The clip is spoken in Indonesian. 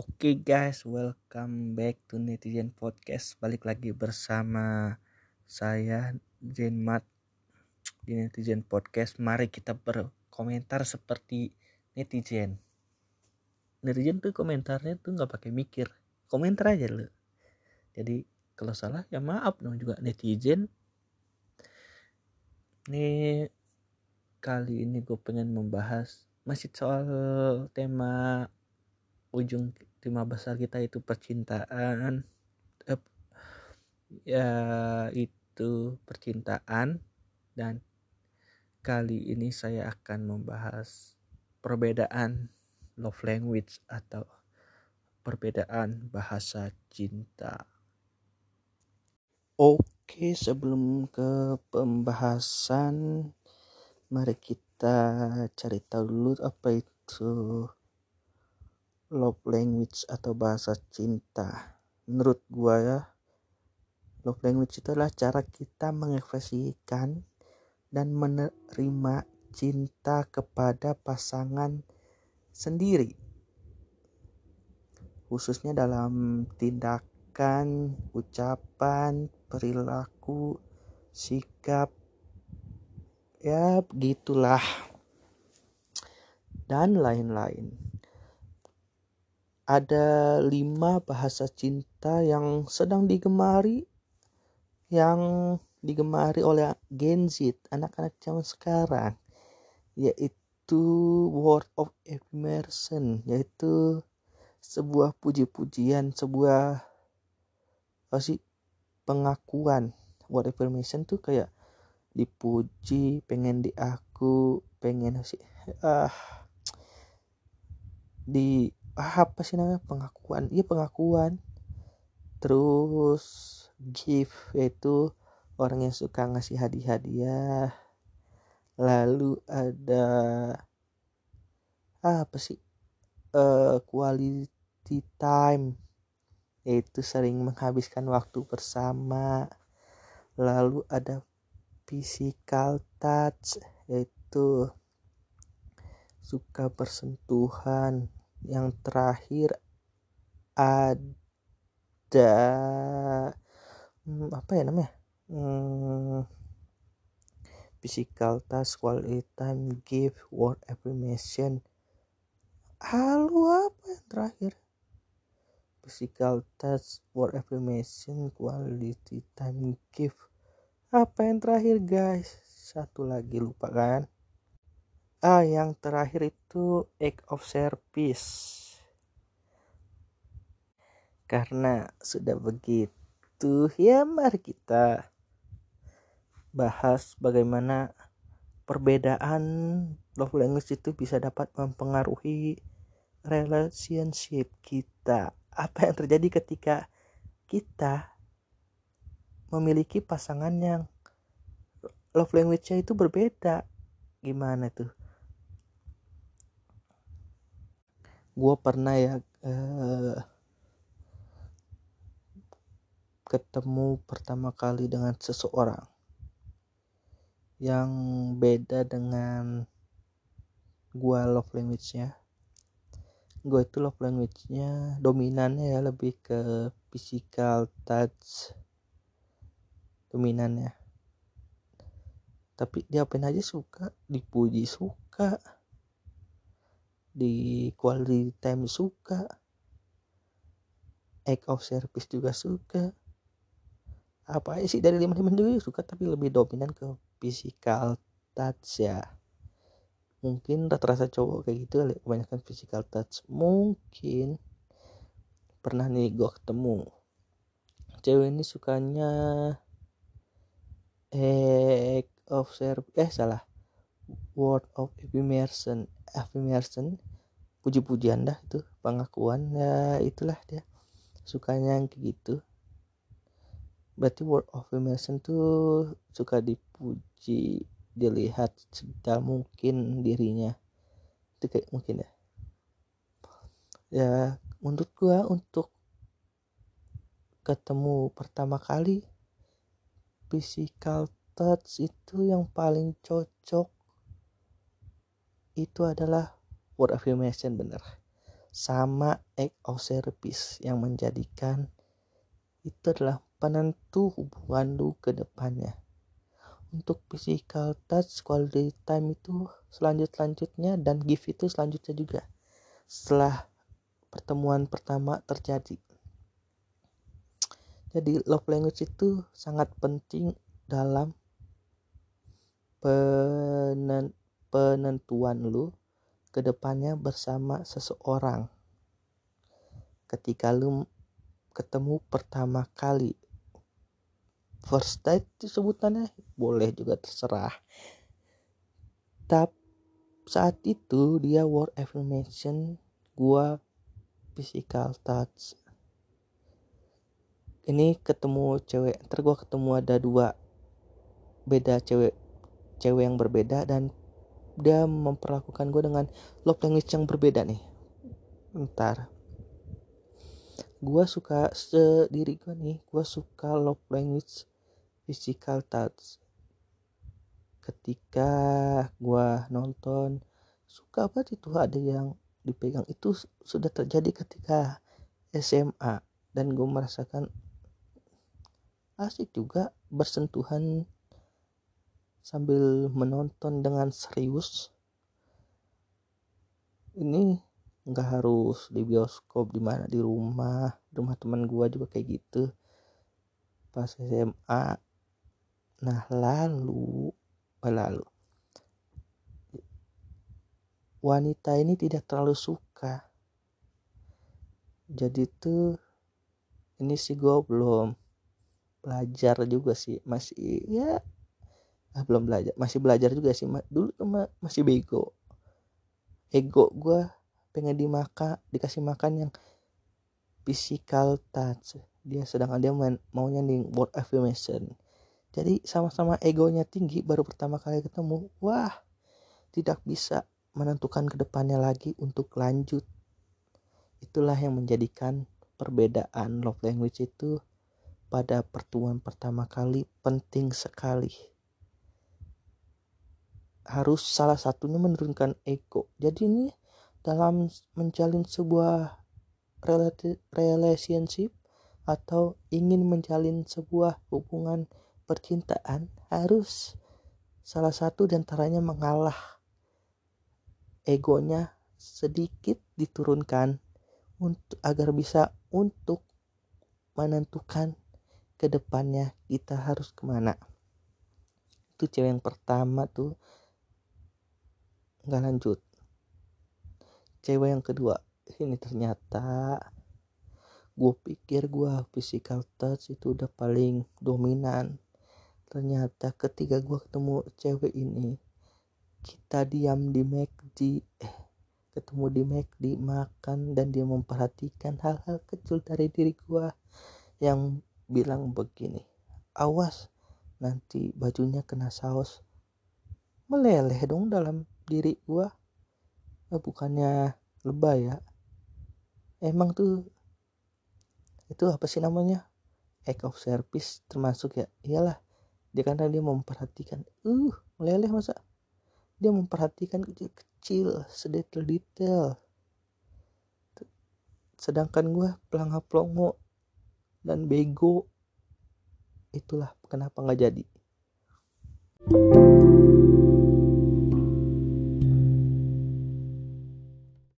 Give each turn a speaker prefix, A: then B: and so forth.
A: Oke guys, welcome back to Netizen Podcast. Balik lagi bersama saya Zenmat di Netizen Podcast. Mari kita berkomentar seperti netizen. Netizen tuh komentarnya tuh nggak pakai mikir, komentar aja lo. Jadi kalau salah ya maaf dong juga netizen. Nih kali ini gue pengen membahas masih soal tema ujung tema besar kita itu percintaan. Eh, ya itu percintaan. Dan kali ini saya akan membahas perbedaan love language atau perbedaan bahasa cinta. Oke sebelum ke pembahasan mari kita cari tahu dulu apa itu love language atau bahasa cinta. Menurut gua ya love language itu adalah cara kita mengekspresikan dan menerima cinta kepada pasangan sendiri. Khususnya dalam tindakan, ucapan, perilaku, sikap ya begitulah. Dan lain-lain ada lima bahasa cinta yang sedang digemari yang digemari oleh Gen Z anak-anak zaman sekarang yaitu word of affirmation yaitu sebuah puji-pujian sebuah apa sih pengakuan. Word affirmation tuh kayak dipuji pengen diaku pengen sih ah di apa sih namanya? Pengakuan. Iya pengakuan. Terus gift yaitu orang yang suka ngasih hadiah-hadiah. Lalu ada apa sih? Uh, quality time. Yaitu sering menghabiskan waktu bersama. Lalu ada physical touch yaitu suka bersentuhan yang terakhir ada hmm, apa ya namanya? Hmm, physical task quality time give word affirmation. Halo apa yang terakhir? Physical touch word affirmation quality time give. Apa yang terakhir guys? Satu lagi lupa kan ah yang terakhir itu act of service. Karena sudah begitu ya mari kita bahas bagaimana perbedaan love language itu bisa dapat mempengaruhi relationship kita. Apa yang terjadi ketika kita memiliki pasangan yang love language-nya itu berbeda? Gimana tuh gue pernah ya uh, ketemu pertama kali dengan seseorang yang beda dengan gue love language-nya. Gue itu love language-nya dominannya ya lebih ke physical touch dominannya. Tapi dia apa aja suka dipuji suka di quality time suka act of service juga suka. Apa sih dari lima lima juga suka tapi lebih dominan ke physical touch ya. Mungkin rata-rata cowok kayak gitu kebanyakan physical touch. Mungkin pernah nih gue ketemu. Cewek ini sukanya act of service eh salah word of affirmation affirmation puji-pujian dah itu pengakuan. Ya itulah dia. Sukanya yang gitu. Berarti word of affirmation tuh suka dipuji dilihat sedang mungkin dirinya. Itu kayak mungkin ya. Ya menurut gua untuk ketemu pertama kali physical touch itu yang paling cocok itu adalah word affirmation bener. Sama act of service yang menjadikan itu adalah penentu hubungan lu ke depannya. Untuk physical touch quality time itu selanjut selanjutnya dan gift itu selanjutnya juga. Setelah pertemuan pertama terjadi. Jadi love language itu sangat penting dalam penen penentuan lu ke depannya bersama seseorang. Ketika lu ketemu pertama kali first date sebutannya boleh juga terserah. Tapi saat itu dia word affirmation gua physical touch. Ini ketemu cewek ntar gue ketemu ada dua. Beda cewek cewek yang berbeda dan dia memperlakukan gue dengan love language yang berbeda nih. Ntar. Gue suka sediri gue nih gue suka love language physical touch. Ketika gue nonton suka banget itu ada yang dipegang. Itu sudah terjadi ketika SMA dan gue merasakan asik juga bersentuhan sambil menonton dengan serius ini nggak harus di bioskop di mana di rumah rumah teman gua juga kayak gitu. Pas SMA nah lalu oh, lalu. Wanita ini tidak terlalu suka. Jadi tuh ini sih gue belum belajar juga sih masih ya ah, belum belajar. Masih belajar juga sih dulu tuh masih bego. Ego gue pengen dimakan dikasih makan yang physical touch. Dia sedangkan dia main, maunya nih word affirmation. Jadi sama-sama egonya tinggi baru pertama kali ketemu wah tidak bisa menentukan ke depannya lagi untuk lanjut. Itulah yang menjadikan perbedaan love language itu pada pertemuan pertama kali penting sekali. Harus salah satunya menurunkan ego. Jadi ini dalam menjalin sebuah relationship atau ingin menjalin sebuah hubungan percintaan harus salah satu di antaranya mengalah egonya sedikit diturunkan untuk agar bisa untuk menentukan ke depannya kita harus ke mana itu cewek yang pertama tuh nggak lanjut. Cewek yang kedua ini ternyata gue pikir gue physical touch itu udah paling dominan. Ternyata ketika gue ketemu cewek ini kita diam di McD eh ketemu di McD makan dan dia memperhatikan hal-hal kecil dari diri gue yang bilang begini awas nanti bajunya kena saus. Meleleh dong dalam diri gua eh, bukannya lebay ya. Emang tuh itu apa sih namanya? Act of service termasuk ya? Iyalah dia karena dia memperhatikan uh meleleh masa? Dia memperhatikan kecil-kecil sedetail-detail sedangkan gue pelangga pelongo dan bego itulah kenapa nggak jadi